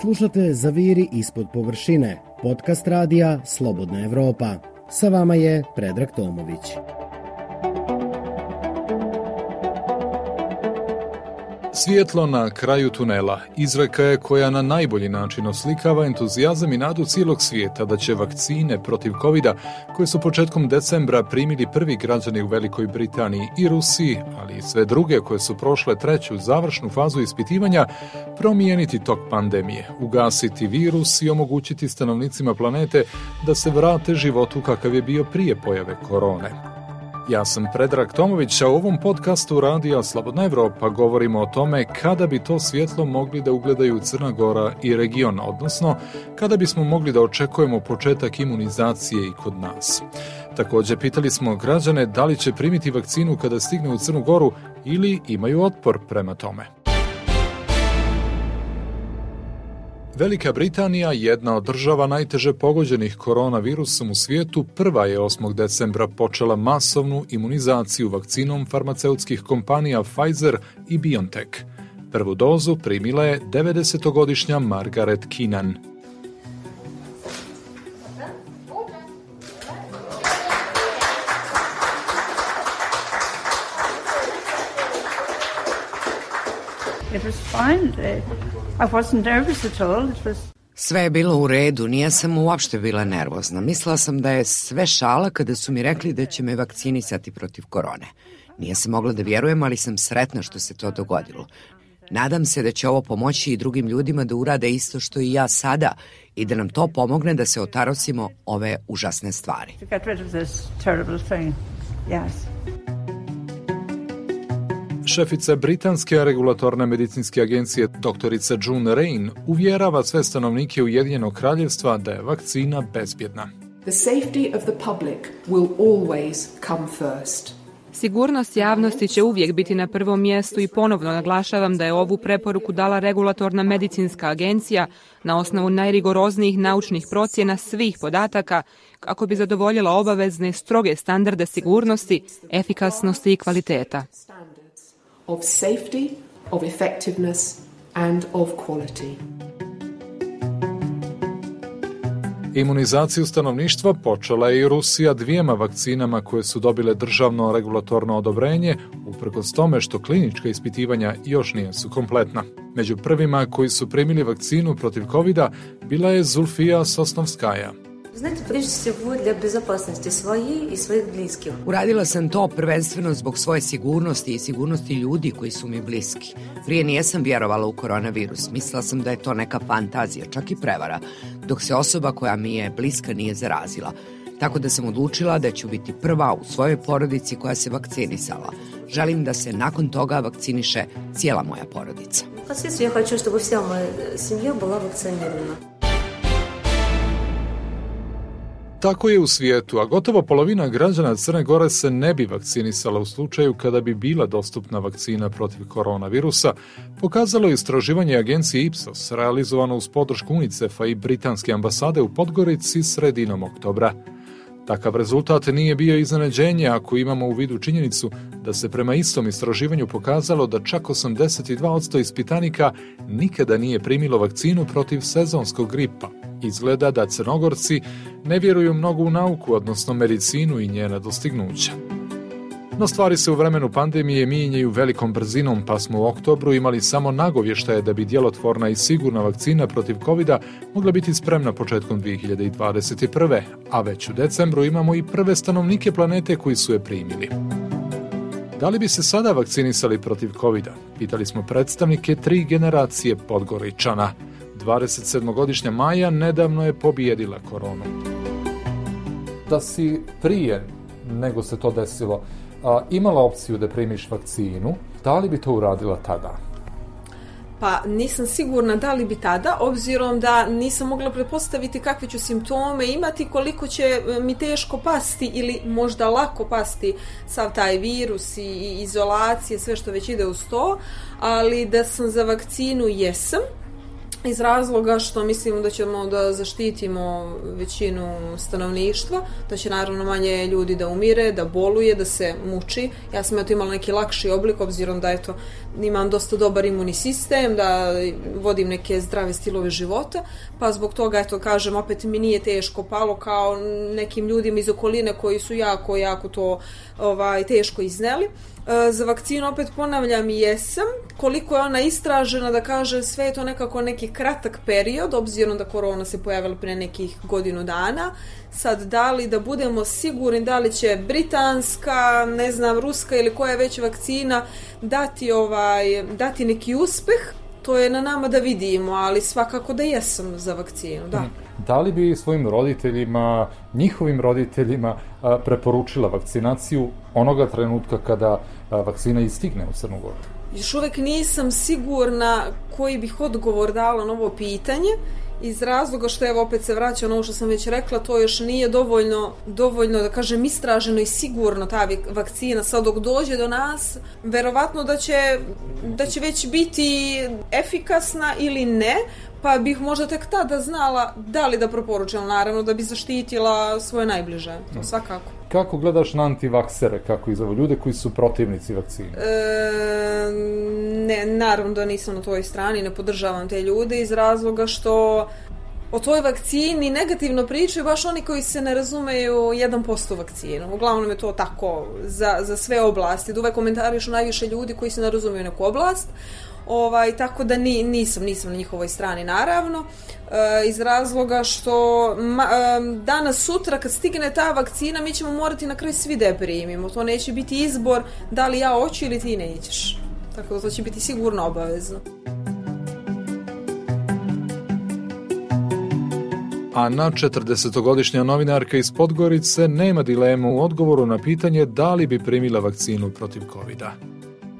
Slušate Zaviri ispod površine, podcast radija Slobodna Evropa. Sa vama je Predrag Tomović. Svijetlo na kraju tunela izreka je koja na najbolji način oslikava entuzijazam i nadu cijelog svijeta da će vakcine protiv covid koje su početkom decembra primili prvi građani u Velikoj Britaniji i Rusiji, ali i sve druge koje su prošle treću završnu fazu ispitivanja, promijeniti tok pandemije, ugasiti virus i omogućiti stanovnicima planete da se vrate životu kakav je bio prije pojave korone. Ja sam Predrag Tomović, a u ovom podcastu Radija Slobodna Evropa govorimo o tome kada bi to svjetlo mogli da ugledaju Crna Gora i region, odnosno kada bismo mogli da očekujemo početak imunizacije i kod nas. Također pitali smo građane da li će primiti vakcinu kada stigne u Crnu Goru ili imaju otpor prema tome. Velika Britanija, jedna od država najteže pogođenih koronavirusom u svijetu, prva je 8. decembra počela masovnu imunizaciju vakcinom farmaceutskih kompanija Pfizer i BioNTech. Prvu dozu primila je 90-godišnja Margaret Keenan. It was fine. I wasn't nervous at all. It was... Sve je bilo u redu, nije sam uopšte bila nervozna. Mislila sam da je sve šala kada su mi rekli da će me vakcinisati protiv korone. Nije se mogla da vjerujem, ali sam sretna što se to dogodilo. Nadam se da će ovo pomoći i drugim ljudima da urade isto što i ja sada i da nam to pomogne da se otarosimo ove užasne stvari. To get rid of this terrible thing. Yes. Šefica Britanske regulatorne medicinske agencije doktorica June Rain uvjerava sve stanovnike Ujedinjenog kraljevstva da je vakcina bezbjedna. The safety of the public will always come first. Sigurnost javnosti će uvijek biti na prvom mjestu i ponovno naglašavam da je ovu preporuku dala regulatorna medicinska agencija na osnovu najrigoroznijih naučnih procjena svih podataka kako bi zadovoljila obavezne stroge standarde sigurnosti, efikasnosti i kvaliteta of safety, of effectiveness and of quality. Imunizaciju stanovništva počela je i Rusija dvijema vakcinama koje su dobile državno regulatorno odobrenje, uprkos tome što klinička ispitivanja još nisu kompletna. Među prvima koji su primili vakcinu protiv covid bila je Zulfija Sosnovskaja, Знаете, prежде всего для безопасности своей и своих близких. Uradila sam to prvenstveno zbog svoje sigurnosti i sigurnosti ljudi koji su mi bliski. Prije nijesam vjerovala u koronavirus. Mislila sam da je to neka fantazija, čak i prevara, dok se osoba koja mi je bliska nije zarazila. Tako da sam odlučila da ću biti prva u svojoj porodici koja se vakcinisala. Želim da se nakon toga vakciniše cijela moja porodica. Pa svi su ja hoću da bi moja semlja bila vakcinirana. Tako je u svijetu, a gotovo polovina građana Crne Gore se ne bi vakcinisala u slučaju kada bi bila dostupna vakcina protiv koronavirusa, pokazalo je istraživanje agencije Ipsos, realizovano uz podršku UNICEF-a i Britanske ambasade u Podgorici sredinom oktobra. Takav rezultat nije bio iznenađenje ako imamo u vidu činjenicu da se prema istom istraživanju pokazalo da čak 82% ispitanika nikada nije primilo vakcinu protiv sezonskog gripa. Izgleda da crnogorci ne vjeruju mnogo u nauku, odnosno medicinu i njena dostignuća. No stvari se u vremenu pandemije mijenjaju velikom brzinom, pa smo u oktobru imali samo nagovještaje da bi djelotvorna i sigurna vakcina protiv covid mogla biti spremna početkom 2021. A već u decembru imamo i prve stanovnike planete koji su je primili. Da li bi se sada vakcinisali protiv covid Pitali smo predstavnike tri generacije Podgoričana. 27-godišnja Maja nedavno je pobijedila koronu. Da si prije nego se to desilo, a, imala opciju da primiš vakcinu, da li bi to uradila tada? Pa nisam sigurna da li bi tada, obzirom da nisam mogla pretpostaviti kakve ću simptome imati, koliko će e, mi teško pasti ili možda lako pasti sav taj virus i izolacije, sve što već ide uz to, ali da sam za vakcinu jesam, iz razloga što mislimo da ćemo da zaštitimo većinu stanovništva, da će naravno manje ljudi da umire, da boluje, da se muči. Ja sam eto imala neki lakši oblik, obzirom da eto, imam dosta dobar imunni sistem, da vodim neke zdrave stilove života, pa zbog toga, eto, kažem, opet mi nije teško palo kao nekim ljudima iz okoline koji su jako, jako to ovaj, teško izneli. E, za vakcinu opet ponavljam jesam. Koliko je ona istražena da kaže sve je to nekako neki kratak period, obzirom da korona se pojavila pre nekih godinu dana. Sad, da li da budemo sigurni da li će britanska, ne znam, ruska ili koja je već vakcina dati, ovaj, dati neki uspeh, to je na nama da vidimo, ali svakako da jesam za vakcinu, da. Da li bi svojim roditeljima, njihovim roditeljima preporučila vakcinaciju onoga trenutka kada vakcina istigne u Crnu Goru? Još uvek nisam sigurna koji bih odgovor dala na ovo pitanje, iz razloga što evo opet se vraća ono što sam već rekla, to još nije dovoljno, dovoljno da kažem istraženo i sigurno ta vakcina sad dok dođe do nas, verovatno da će, da će već biti efikasna ili ne, pa bih možda tek tada znala da li da preporučila, naravno da bi zaštitila svoje najbliže, to svakako. Kako gledaš na antivaksere, kako ih zovu, ljude koji su protivnici vakcine? E, ne, naravno da nisam na toj strani, ne podržavam te ljude iz razloga što o toj vakcini negativno pričaju baš oni koji se ne razumeju 1% vakcinu. Uglavnom je to tako za, za sve oblasti. Da uvek komentarišu najviše ljudi koji se ne razumeju neku oblast. Ovaj, tako da ni, nisam, nisam na njihovoj strani naravno, e, iz razloga što ma, e, danas sutra kad stigne ta vakcina mi ćemo morati na kraj svi da je primimo, to neće biti izbor da li ja hoću ili ti nećeš, tako da to će biti sigurno obavezno. Ana, 40-godišnja novinarka iz Podgorice, nema dilemu u odgovoru na pitanje da li bi primila vakcinu protiv covid -a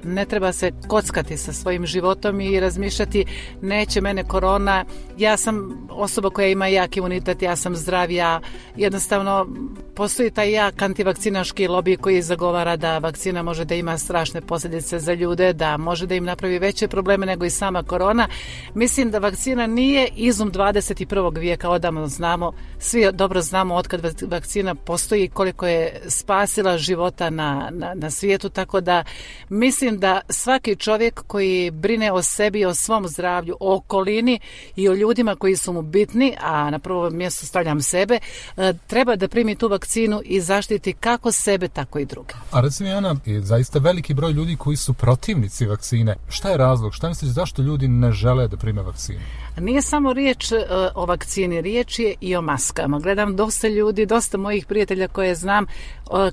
ne treba se kockati sa svojim životom i razmišljati neće mene korona, ja sam osoba koja ima jak imunitet, ja sam zdrav, ja jednostavno postoji taj jak antivakcinaški lobby koji zagovara da vakcina može da ima strašne posljedice za ljude, da može da im napravi veće probleme nego i sama korona. Mislim da vakcina nije izum 21. vijeka, odavno znamo, svi dobro znamo otkad vakcina postoji koliko je spasila života na, na, na svijetu, tako da mislim mislim da svaki čovjek koji brine o sebi, o svom zdravlju, o okolini i o ljudima koji su mu bitni, a na prvo mjesto stavljam sebe, e, treba da primi tu vakcinu i zaštiti kako sebe, tako i druge. A recimo, Jana, je zaista veliki broj ljudi koji su protivnici vakcine. Šta je razlog? Šta misliš zašto ljudi ne žele da prime vakcinu? Nije samo riječ uh, o vakcini, riječ je i o maskama. Gledam dosta ljudi, dosta mojih prijatelja koje znam,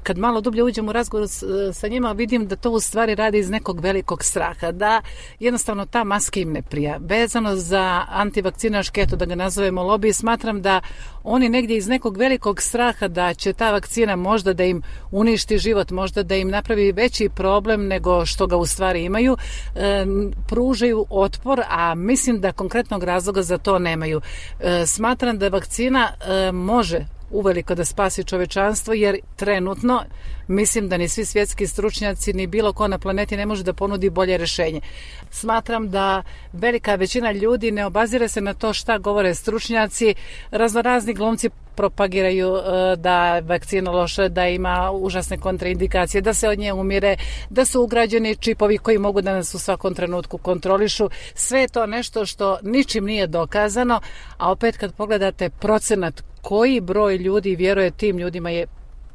kad malo dublje uđem u razgovor s, sa njima, vidim da to u stvari radi iz nekog velikog straha, da jednostavno ta maska im ne prija. Vezano za antivakcinaške, eto da ga nazovemo lobby, smatram da oni negdje iz nekog velikog straha da će ta vakcina možda da im uništi život, možda da im napravi veći problem nego što ga u stvari imaju, e, pružaju otpor, a mislim da konkretnog razloga za to nemaju. E, smatram da vakcina e, može uveliko da spasi čovečanstvo jer trenutno mislim da ni svi svjetski stručnjaci ni bilo ko na planeti ne može da ponudi bolje rešenje. Smatram da velika većina ljudi ne obazira se na to šta govore stručnjaci, raznorazni glumci propagiraju e, da je vakcina loša, da ima užasne kontraindikacije, da se od nje umire, da su ugrađeni čipovi koji mogu da nas u svakom trenutku kontrolišu. Sve je to nešto što ničim nije dokazano, a opet kad pogledate procenat koji broj ljudi vjeruje tim ljudima je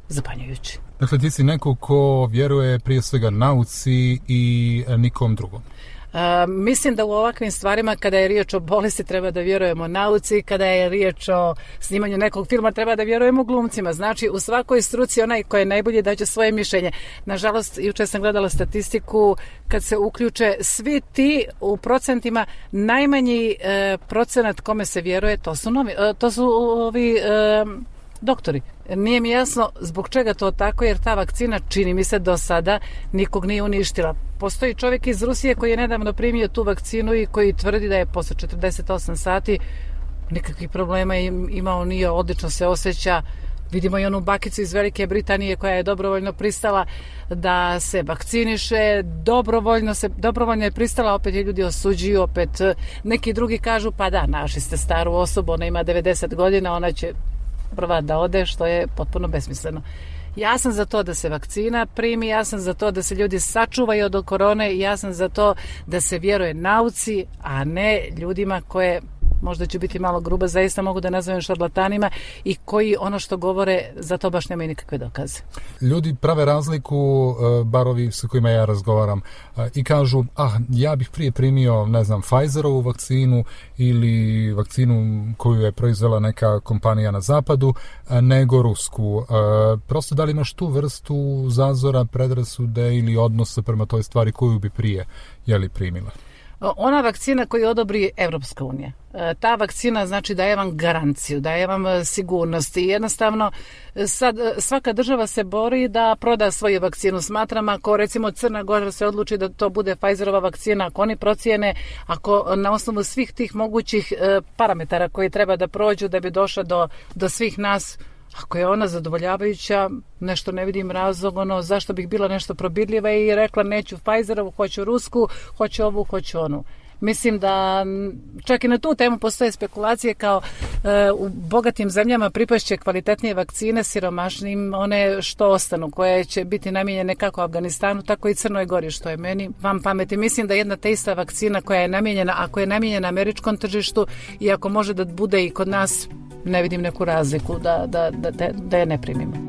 zapanjujući. Dakle, ti si neko ko vjeruje prije svega nauci i nikom drugom. Mislim da u ovakvim stvarima kada je riječ o bolesti treba da vjerujemo nauci, kada je riječ o snimanju nekog filma treba da vjerujemo glumcima. Znači u svakoj struci onaj koji je najbolji daće svoje mišljenje. Nažalost, juče sam gledala statistiku kad se uključe svi ti u procentima najmanji uh, procenat kome se vjeruje, to su novi, uh, to su ovi uh, doktori. Nije mi jasno zbog čega to tako, jer ta vakcina čini mi se do sada nikog nije uništila. Postoji čovjek iz Rusije koji je nedavno primio tu vakcinu i koji tvrdi da je posle 48 sati nikakvih problema imao, nije odlično se osjeća. Vidimo i onu bakicu iz Velike Britanije koja je dobrovoljno pristala da se vakciniše, dobrovoljno, se, dobrovoljno je pristala, opet je ljudi osuđuju, opet neki drugi kažu pa da, naši ste staru osobu, ona ima 90 godina, ona će prva da ode, što je potpuno besmisleno. Ja sam za to da se vakcina primi, ja sam za to da se ljudi sačuvaju od korone, ja sam za to da se vjeruje nauci, a ne ljudima koje možda ću biti malo gruba, zaista mogu da nazovem šarlatanima i koji ono što govore za to baš nemaju nikakve dokaze. Ljudi prave razliku, e, barovi sa kojima ja razgovaram, e, i kažu, ah, ja bih prije primio, ne znam, Pfizerovu vakcinu ili vakcinu koju je proizvela neka kompanija na zapadu, e, nego rusku. Prosto da li imaš tu vrstu zazora, predrasude ili odnosa prema toj stvari koju bi prije jeli primila? Ona vakcina koju odobri Evropska unija, e, ta vakcina znači daje vam garanciju, daje vam e, sigurnost i jednostavno e, sad svaka država se bori da proda svoju vakcinu. Smatram ako recimo Crna Gora se odluči da to bude Pfizerova vakcina, ako oni procijene, ako na osnovu svih tih mogućih parametara koji treba da prođu da bi došla do, do svih nas Ako je ona zadovoljavajuća, nešto ne vidim razlog, ono, zašto bih bila nešto probirljiva i rekla neću Pfizerovu, hoću Rusku, hoću ovu, hoću onu. Mislim da čak i na tu temu postoje spekulacije kao e, u bogatim zemljama pripašće kvalitetnije vakcine siromašnim one što ostanu koje će biti namijenjene kako Afganistanu tako i Crnoj Gori što je meni vam pameti. Mislim da jedna te ista vakcina koja je namijenjena ako je namijenjena američkom tržištu i ako može da bude i kod nas ne vidim neku razliku da, da, da, da je ne primimo.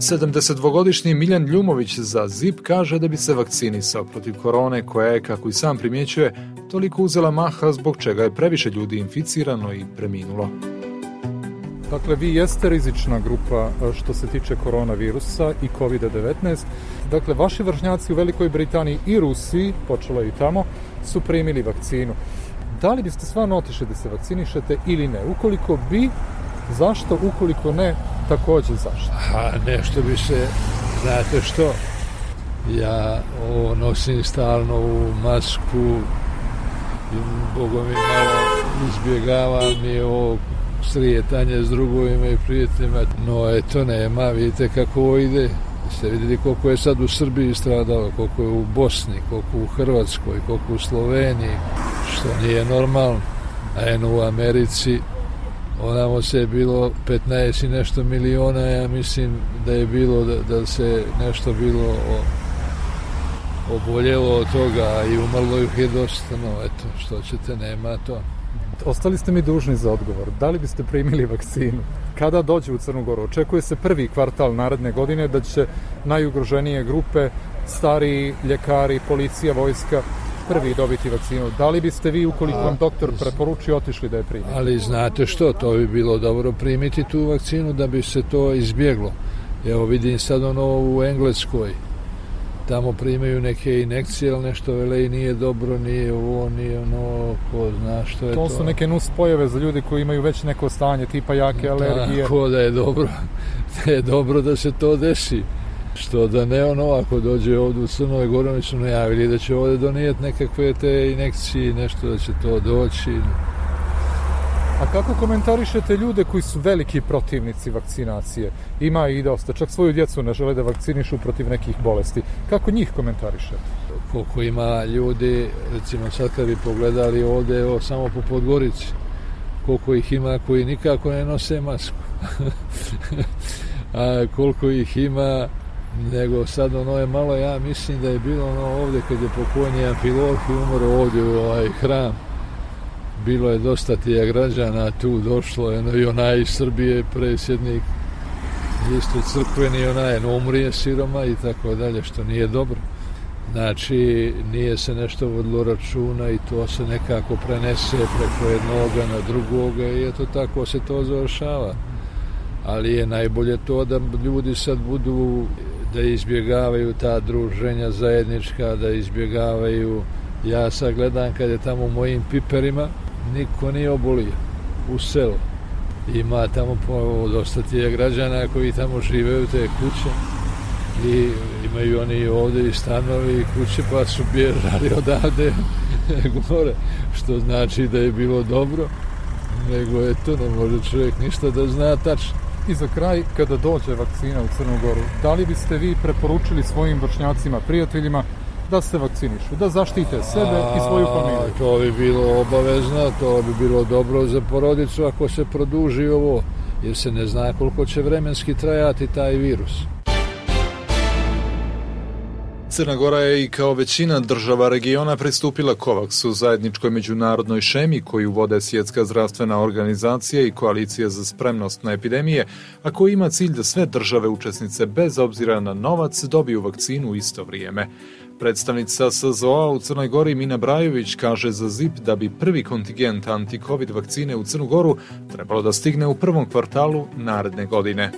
Sedamdesetdvogodišnji Miljan Ljumović za ZIP kaže da bi se vakcinisao protiv korone koja je, kako i sam primjećuje, toliko uzela maha zbog čega je previše ljudi inficirano i preminulo. Dakle, vi jeste rizična grupa e, što se tiče koronavirusa i COVID-19. Dakle, vaši vršnjaci u Velikoj Britaniji i Rusiji, počelo i tamo, su primili vakcinu. Da li biste stvarno otišli da se vakcinišete ili ne? Ukoliko bi, zašto? Ukoliko ne, takođe zašto? A nešto bi se, znate što, ja ovo nosim stalno u masku, Bogom mi malo izbjegavam i ovo srijetanje s drugovima i prijateljima. No, eto, nema, vidite kako ovo ide. Ste vidjeli koliko je sad u Srbiji stradalo, koliko je u Bosni, koliko u Hrvatskoj, koliko u Sloveniji, što nije normalno. A eno u Americi, onamo se je bilo 15 i nešto miliona, ja mislim da je bilo, da, da se nešto bilo o, oboljelo od toga i umrlo ih je dosta, no eto, što ćete, nema to. Ostali ste mi dužni za odgovor. Da li biste primili vakcinu? Kada dođe u Crnu Goru? Očekuje se prvi kvartal naredne godine da će najugroženije grupe, stari ljekari, policija, vojska, prvi dobiti vakcinu. Da li biste vi, ukoliko vam doktor preporuči, otišli da je primite? Ali znate što, to bi bilo dobro primiti tu vakcinu da bi se to izbjeglo. Evo vidim sad ono u Engleskoj, tamo primaju neke inekcije, ali nešto vele i nije dobro, nije ovo, nije ono, ko zna što je to. To su neke nus pojave za ljudi koji imaju već neko stanje, tipa jake alergije. Tako da je dobro, da je dobro da se to desi. Što da ne ono, ako dođe ovdje u Crnoj Gori, su najavili da će ovdje donijeti nekakve te inekcije, nešto da će to doći. A kako komentarišete ljude koji su veliki protivnici vakcinacije? Ima i dosta, čak svoju djecu ne žele da vakcinišu protiv nekih bolesti. Kako njih komentarišete? Koliko ima ljudi, recimo sad kad bi pogledali ovde, evo, samo po Podgorici, koliko ih ima koji nikako ne nose masku. A koliko ih ima, nego sad ono je malo, ja mislim da je bilo ono ovde kad je pokojni Amfiloh i umro ovdje u ovaj hram bilo je dosta tija građana tu došlo je i onaj iz Srbije presjednik isto crkveni onaj no umrije siroma i tako dalje što nije dobro. Znači nije se nešto vodilo računa i to se nekako prenese preko jednoga na drugoga i eto tako se to završava. Ali je najbolje to da ljudi sad budu da izbjegavaju ta druženja zajednička da izbjegavaju. Ja sad gledam kad je tamo u mojim piperima niko nije obolio u selu. Ima tamo po, dosta tije građana koji tamo žive u te kuće. i imaju oni ovdje i stanovi i kuće pa su bježali odavde gore, što znači da je bilo dobro, nego je to ne može čovjek ništa da zna tačno. I za kraj, kada dođe vakcina u Crnu Goru, da li biste vi preporučili svojim vršnjacima, prijateljima, da se vakcinišu, da zaštite sebe A, i svoju familiju? To bi bilo obavezno, to bi bilo dobro za porodicu ako se produži ovo, jer se ne zna koliko će vremenski trajati taj virus. Crna Gora je i kao većina država regiona pristupila COVAX-u zajedničkoj međunarodnoj šemi koju vode Svjetska zdravstvena organizacija i koalicija za spremnost na epidemije, a koji ima cilj da sve države učesnice bez obzira na novac dobiju vakcinu u isto vrijeme. Predstavnica SZO-a u Crnoj Gori Mina Brajović kaže za ZIP da bi prvi kontingent anti-covid vakcine u Crnu Goru trebalo da stigne u prvom kvartalu naredne godine.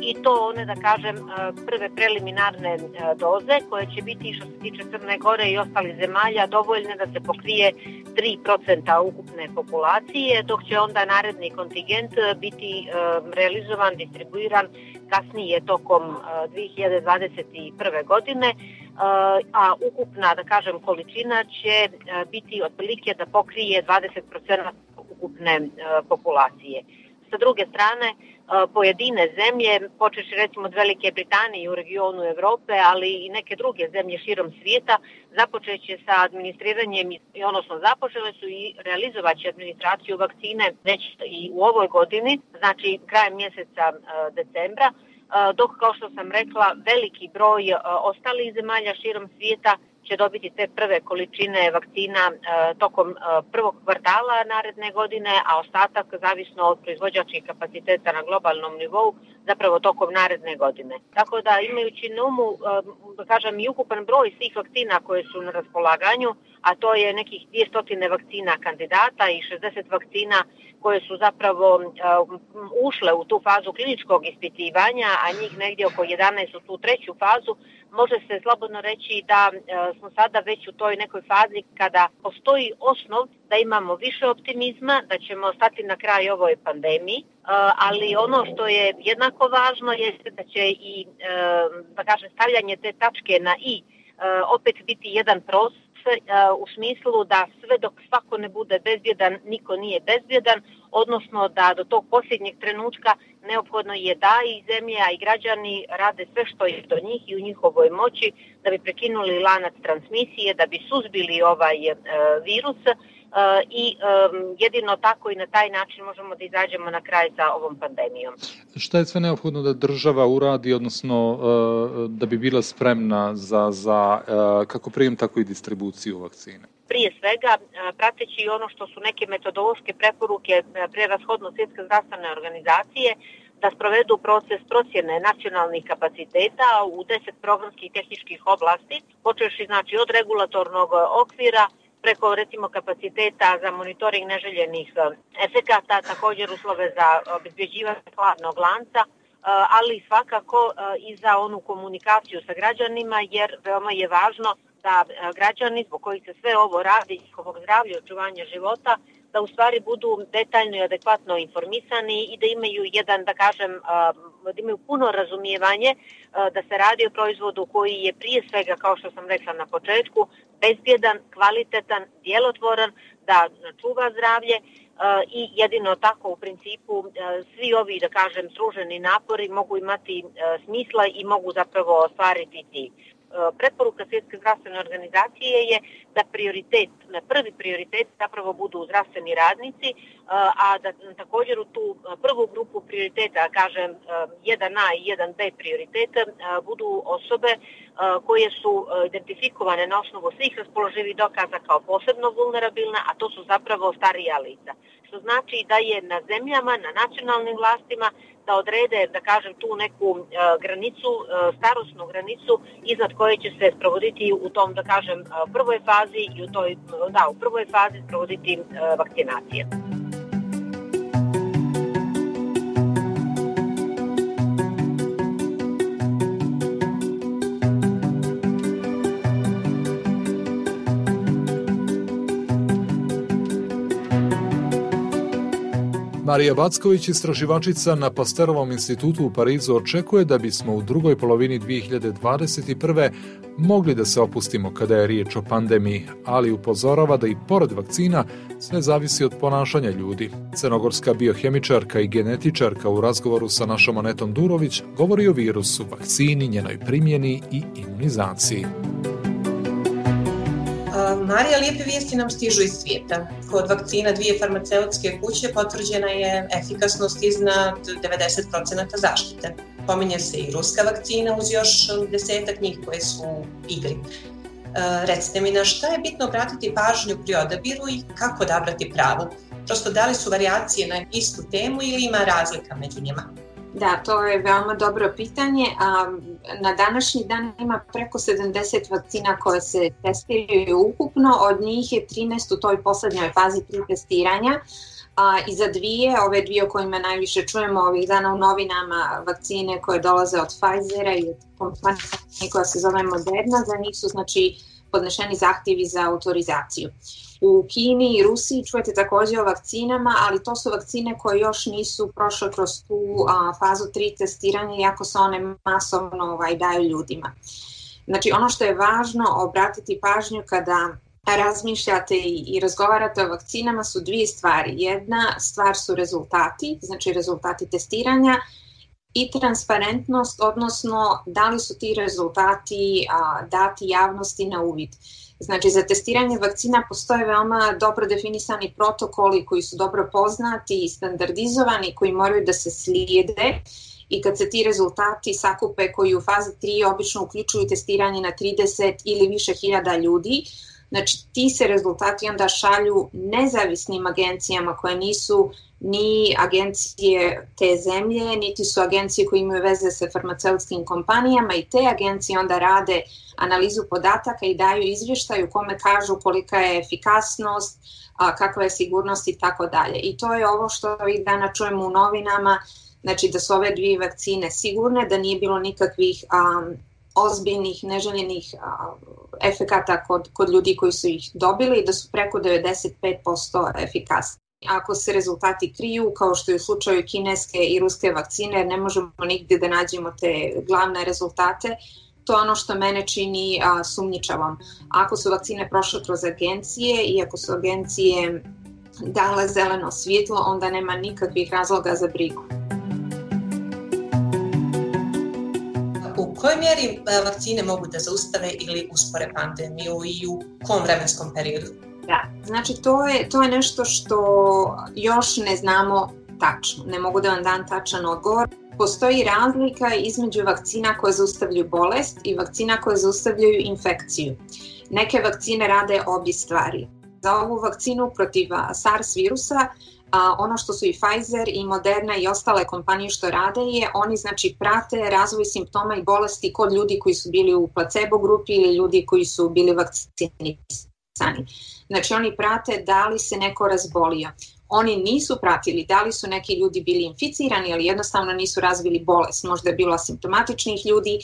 I to one, da kažem, e, prve preliminarne e, doze koje će biti što se tiče Crne Gore i ostalih zemalja dovoljne da se pokrije 3% ukupne populacije, dok će onda naredni kontingent biti e, realizovan, distribuiran kasnije tokom 2021. godine, a ukupna, da kažem, količina će biti otprilike da pokrije 20% ukupne populacije. Sa druge strane, pojedine zemlje, počeši recimo od Velike Britanije u regionu Evrope, ali i neke druge zemlje širom svijeta, započeće sa administriranjem, odnosno započele su i realizovaće administraciju vakcine već i u ovoj godini, znači krajem mjeseca decembra, dok kao što sam rekla veliki broj ostalih zemalja širom svijeta će dobiti te prve količine vakcina e, tokom e, prvog kvartala naredne godine, a ostatak zavisno od proizvođačkih kapaciteta na globalnom nivou zapravo tokom naredne godine. Tako da imajući na umu, e, da kažem, i ukupan broj svih vakcina koje su na raspolaganju, a to je nekih 200 vakcina kandidata i 60 vakcina koje su zapravo ušle u tu fazu kliničkog ispitivanja, a njih negdje oko 11 u tu treću fazu, može se slobodno reći da smo sada već u toj nekoj fazi kada postoji osnov da imamo više optimizma, da ćemo stati na kraj ovoj pandemiji, ali ono što je jednako važno jeste da će i da kažem, stavljanje te tačke na i opet biti jedan proces u smislu da sve dok svako ne bude bezbjedan, niko nije bezbjedan, odnosno da do tog posljednjeg trenutka neophodno je da i zemlja i građani rade sve što je do njih i u njihovoj moći da bi prekinuli lanac transmisije, da bi suzbili ovaj e, virus e, i jedino tako i na taj način možemo da izađemo na kraj sa ovom pandemijom. Šta je sve neophodno da država uradi, odnosno e, da bi bila spremna za, za kako prijem, tako i distribuciju vakcine? prije svega prateći ono što su neke metodološke preporuke prevashodno svjetske zdravstvene organizacije da sprovedu proces procjene nacionalnih kapaciteta u deset programskih tehničkih oblasti, počeši znači od regulatornog okvira preko recimo kapaciteta za monitoring neželjenih efekata, također uslove za obezbjeđivanje hladnog lanca, ali svakako i za onu komunikaciju sa građanima jer veoma je važno da građani zbog kojih se sve ovo radi, njihovog zdravlja očuvanja života, da u stvari budu detaljno i adekvatno informisani i da imaju jedan, da kažem, da imaju puno razumijevanje da se radi o proizvodu koji je prije svega, kao što sam rekla na početku, bezbjedan, kvalitetan, djelotvoran, da čuva zdravlje i jedino tako u principu svi ovi, da kažem, struženi napori mogu imati smisla i mogu zapravo ostvariti. E, preporuka Svjetske zdravstvene organizacije je da prioritet, prvi prioritet zapravo budu zdravstveni radnici, e, a da također u tu prvu grupu prioriteta, kažem 1A e, i 1B prioriteta, budu osobe koje su identifikovane na osnovu svih raspoloživih dokaza kao posebno vulnerabilne, a to su zapravo starija lica. Što znači da je na zemljama, na nacionalnim vlastima da odrede, da kažem, tu neku granicu, starosnu granicu iznad koje će se sprovoditi u tom, da kažem, prvoj fazi i u toj, da, u prvoj fazi sprovoditi vakcinacije. Marija Backović, istraživačica na Pasterovom institutu u Parizu, očekuje da bismo u drugoj polovini 2021. mogli da se opustimo kada je riječ o pandemiji, ali upozorava da i pored vakcina sve zavisi od ponašanja ljudi. Crnogorska biohemičarka i genetičarka u razgovoru sa našom Anetom Durović govori o virusu, vakcini, njenoj primjeni i imunizaciji. Marija, lijepe vijesti nam stižu iz svijeta. Kod vakcina dvije farmaceutske kuće potvrđena je efikasnost iznad 90% zaštite. Pominje se i ruska vakcina uz još desetak njih koje su u igri. Recite mi na šta je bitno obratiti pažnju pri odabiru i kako odabrati pravu? Prosto da li su varijacije na istu temu ili ima razlika među njima? Da, to je veoma dobro pitanje. A, na današnji dan ima preko 70 vakcina koje se testiraju ukupno, od njih je 13 u toj poslednjoj fazi pri testiranja. A, I za dvije, ove dvije o kojima najviše čujemo ovih dana u novinama, vakcine koje dolaze od Pfizera i od kompanije koja se zove Moderna, za njih su znači podnešeni zahtjevi za autorizaciju. U Kini i Rusiji čujete takođe o vakcinama, ali to su vakcine koje još nisu prošle kroz tu a, fazu 3 testiranja, iako se one masovno ovaj, daju ljudima. Znači ono što je važno obratiti pažnju kada razmišljate i, i razgovarate o vakcinama su dvije stvari. Jedna stvar su rezultati, znači rezultati testiranja i transparentnost, odnosno da li su ti rezultati a, dati javnosti na uvid. Znači, za testiranje vakcina postoje veoma dobro definisani protokoli koji su dobro poznati i standardizovani, koji moraju da se slijede i kad se ti rezultati sakupe koji u fazi 3 obično uključuju testiranje na 30 ili više hiljada ljudi, Znači, ti se rezultati onda šalju nezavisnim agencijama koje nisu ni agencije te zemlje, niti su agencije koje imaju veze sa farmaceutskim kompanijama i te agencije onda rade analizu podataka i daju izvještaj u kome kažu kolika je efikasnost, kakva je sigurnost i tako dalje. I to je ovo što ovih dana čujemo u novinama, znači da su ove dvije vakcine sigurne, da nije bilo nikakvih um, ozbiljnih neželjenih efekata kod, kod ljudi koji su ih dobili i da su preko 95% efikasni. Ako se rezultati kriju, kao što je u slučaju kineske i ruske vakcine, ne možemo nigde da nađemo te glavne rezultate, to je ono što mene čini a, sumnjičavom. Ako su vakcine prošle kroz agencije i ako su agencije dale zeleno svjetlo, onda nema nikakvih razloga za brigu. Kojoj mjeri e, vakcine mogu da zaustave ili uspore pandemiju i u kom vremenskom periodu? Da, znači to je, to je nešto što još ne znamo tačno. Ne mogu da vam dam tačan odgovor. Postoji razlika između vakcina koje zaustavljaju bolest i vakcina koje zaustavljaju infekciju. Neke vakcine rade obje stvari. Za ovu vakcinu protiv SARS virusa a, ono što su i Pfizer i Moderna i ostale kompanije što rade je oni znači prate razvoj simptoma i bolesti kod ljudi koji su bili u placebo grupi ili ljudi koji su bili vakcinisani. Znači oni prate da li se neko razbolio. Oni nisu pratili da li su neki ljudi bili inficirani, ali jednostavno nisu razvili bolest. Možda je bilo asimptomatičnih ljudi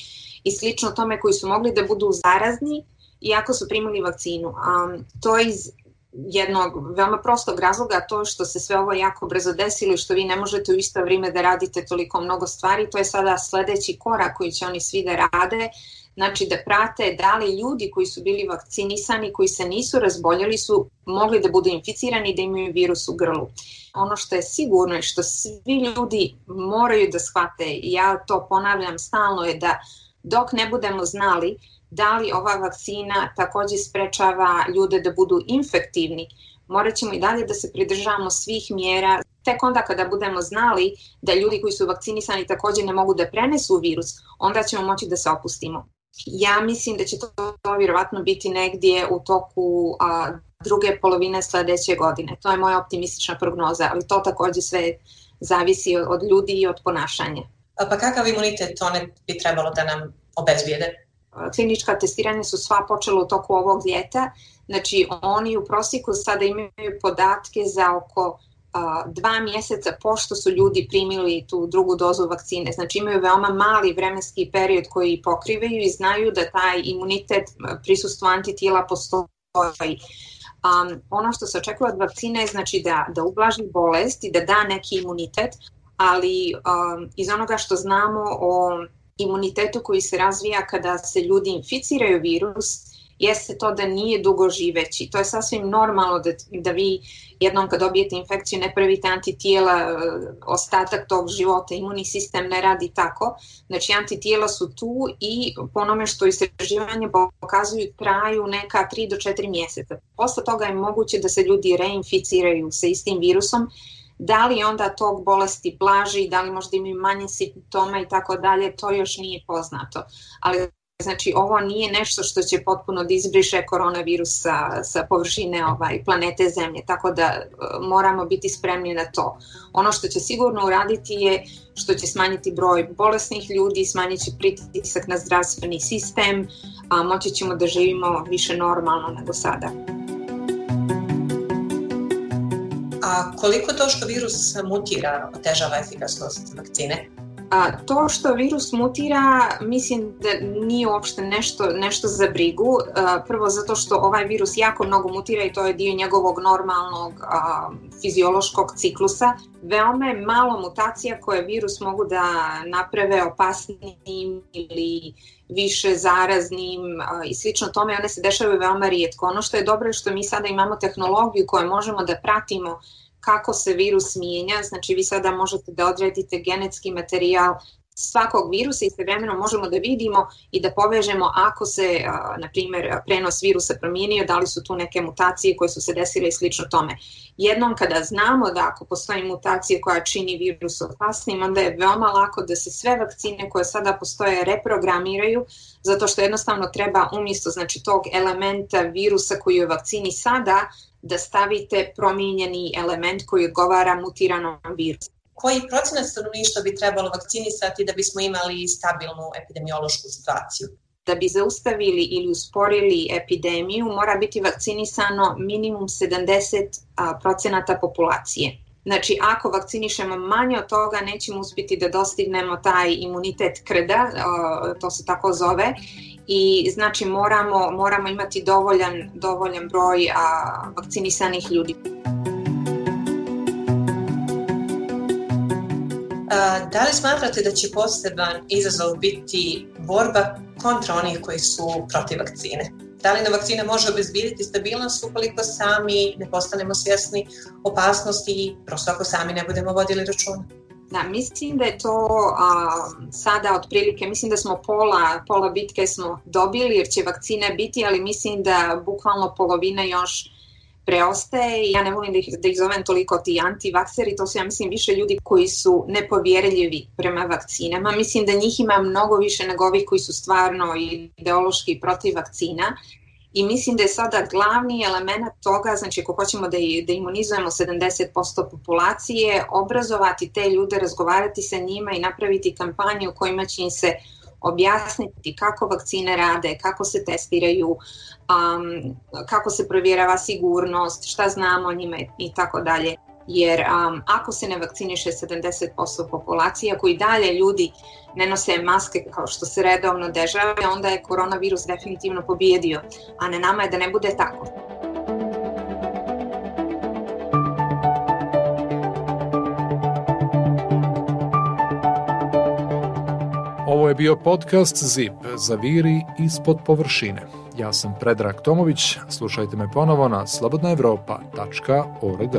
i slično tome koji su mogli da budu zarazni iako su primili vakcinu. Um, to iz jednog veoma prostog razloga, to što se sve ovo jako brzo desilo i što vi ne možete u isto vrijeme da radite toliko mnogo stvari, to je sada sledeći korak koji će oni svi da rade, znači da prate da li ljudi koji su bili vakcinisani, koji se nisu razboljeli su mogli da budu inficirani da imaju virus u grlu. Ono što je sigurno i što svi ljudi moraju da shvate, ja to ponavljam stalno, je da dok ne budemo znali da li ova vakcina takođe sprečava ljude da budu infektivni, morat ćemo i dalje da se pridržavamo svih mjera. Tek onda kada budemo znali da ljudi koji su vakcinisani takođe ne mogu da prenesu virus, onda ćemo moći da se opustimo. Ja mislim da će to, to vjerovatno biti negdje u toku a, druge polovine sledeće godine. To je moja optimistična prognoza, ali to takođe sve zavisi od, ljudi i od ponašanja. Pa kakav imunitet one bi trebalo da nam obezbijede? Klinička testiranja su sva počela u toku ovog ljeta, znači oni u prosjeku sada imaju podatke za oko dva mjeseca pošto su ljudi primili tu drugu dozu vakcine. Znači imaju veoma mali vremenski period koji pokrivaju i znaju da taj imunitet, prisustvo antitijela postoji. Um, ono što se očekuje od vakcine je znači da, da ublaži bolest i da da neki imunitet, ali um, iz onoga što znamo o imunitetu koji se razvija kada se ljudi inficiraju virus, jeste to da nije dugo živeći. To je sasvim normalno da, da vi jednom kad dobijete infekciju ne pravite antitijela e, ostatak tog života, imunni sistem ne radi tako. Znači antitijela su tu i po onome što istraživanje pokazuju traju neka 3 do 4 mjeseca. Posle toga je moguće da se ljudi reinficiraju sa istim virusom Da li onda tog bolesti blaži, da li možda imaju manje simptoma i tako dalje, to još nije poznato. Ali Znači, ovo nije nešto što će potpuno da izbriše koronavirus sa, sa površine ovaj, planete Zemlje, tako da e, moramo biti spremni na to. Ono što će sigurno uraditi je što će smanjiti broj bolesnih ljudi, smanjit će pritisak na zdravstveni sistem, a moći ćemo da živimo više normalno nego sada. A koliko to što virus mutira otežava efikasnost vakcine? A, to što virus mutira, mislim da nije uopšte nešto, nešto za brigu. A, prvo zato što ovaj virus jako mnogo mutira i to je dio njegovog normalnog a, fiziološkog ciklusa. Veoma je malo mutacija koje virus mogu da naprave opasnim ili više zaraznim i slično tome, one se dešavaju veoma rijetko. Ono što je dobro je što mi sada imamo tehnologiju koju možemo da pratimo kako se virus mijenja, znači vi sada možete da odredite genetski materijal svakog virusa i svevremeno možemo da vidimo i da povežemo ako se, na primjer, prenos virusa promijenio, da li su tu neke mutacije koje su se desile i slično tome. Jednom kada znamo da ako postoji mutacija koja čini virus opasnim, onda je veoma lako da se sve vakcine koje sada postoje reprogramiraju, zato što jednostavno treba umjesto znači, tog elementa virusa koji je u vakcini sada, da stavite promijenjeni element koji odgovara mutiranom virusu. Koji procenat stanovništva bi trebalo vakcinisati da bismo imali stabilnu epidemiološku situaciju? Da bi zaustavili ili usporili epidemiju mora biti vakcinisano minimum 70 procenata populacije. Znači, ako vakcinišemo manje od toga, nećemo uspjeti da dostignemo taj imunitet krda, to se tako zove, i znači moramo, moramo imati dovoljan, dovoljan broj vakcinisanih ljudi. A, da li smatrate da će poseban izazov biti borba kontra onih koji su protiv vakcine? Da li na vakcina može obezbijediti stabilnost ukoliko sami ne postanemo svjesni opasnosti i prosto ako sami ne budemo vodili računa? Da, mislim da je to a, sada otprilike, mislim da smo pola, pola bitke smo dobili jer će vakcina biti, ali mislim da bukvalno polovina još preostaje ja ne volim da ih, da ih zovem toliko ti antivakseri, to su ja mislim više ljudi koji su nepovjerljivi prema vakcinama. Mislim da njih ima mnogo više nego ovih koji su stvarno ideološki protiv vakcina i mislim da je sada glavni element toga, znači ako hoćemo da, da imunizujemo 70% populacije, obrazovati te ljude, razgovarati sa njima i napraviti kampanje u kojima će im se objasniti kako vakcine rade, kako se testiraju, um, kako se provjerava sigurnost, šta znamo o njima i tako dalje jer um, ako se ne vakciniše 70% populacije, ako i dalje ljudi ne nose maske kao što se redovno dežava, onda je koronavirus definitivno pobijedio, a ne nama je da ne bude tako. Je bio podcast ZIP za viri ispod površine. Ja sam Predrag Tomović, slušajte me ponovo na slobodnaevropa.org.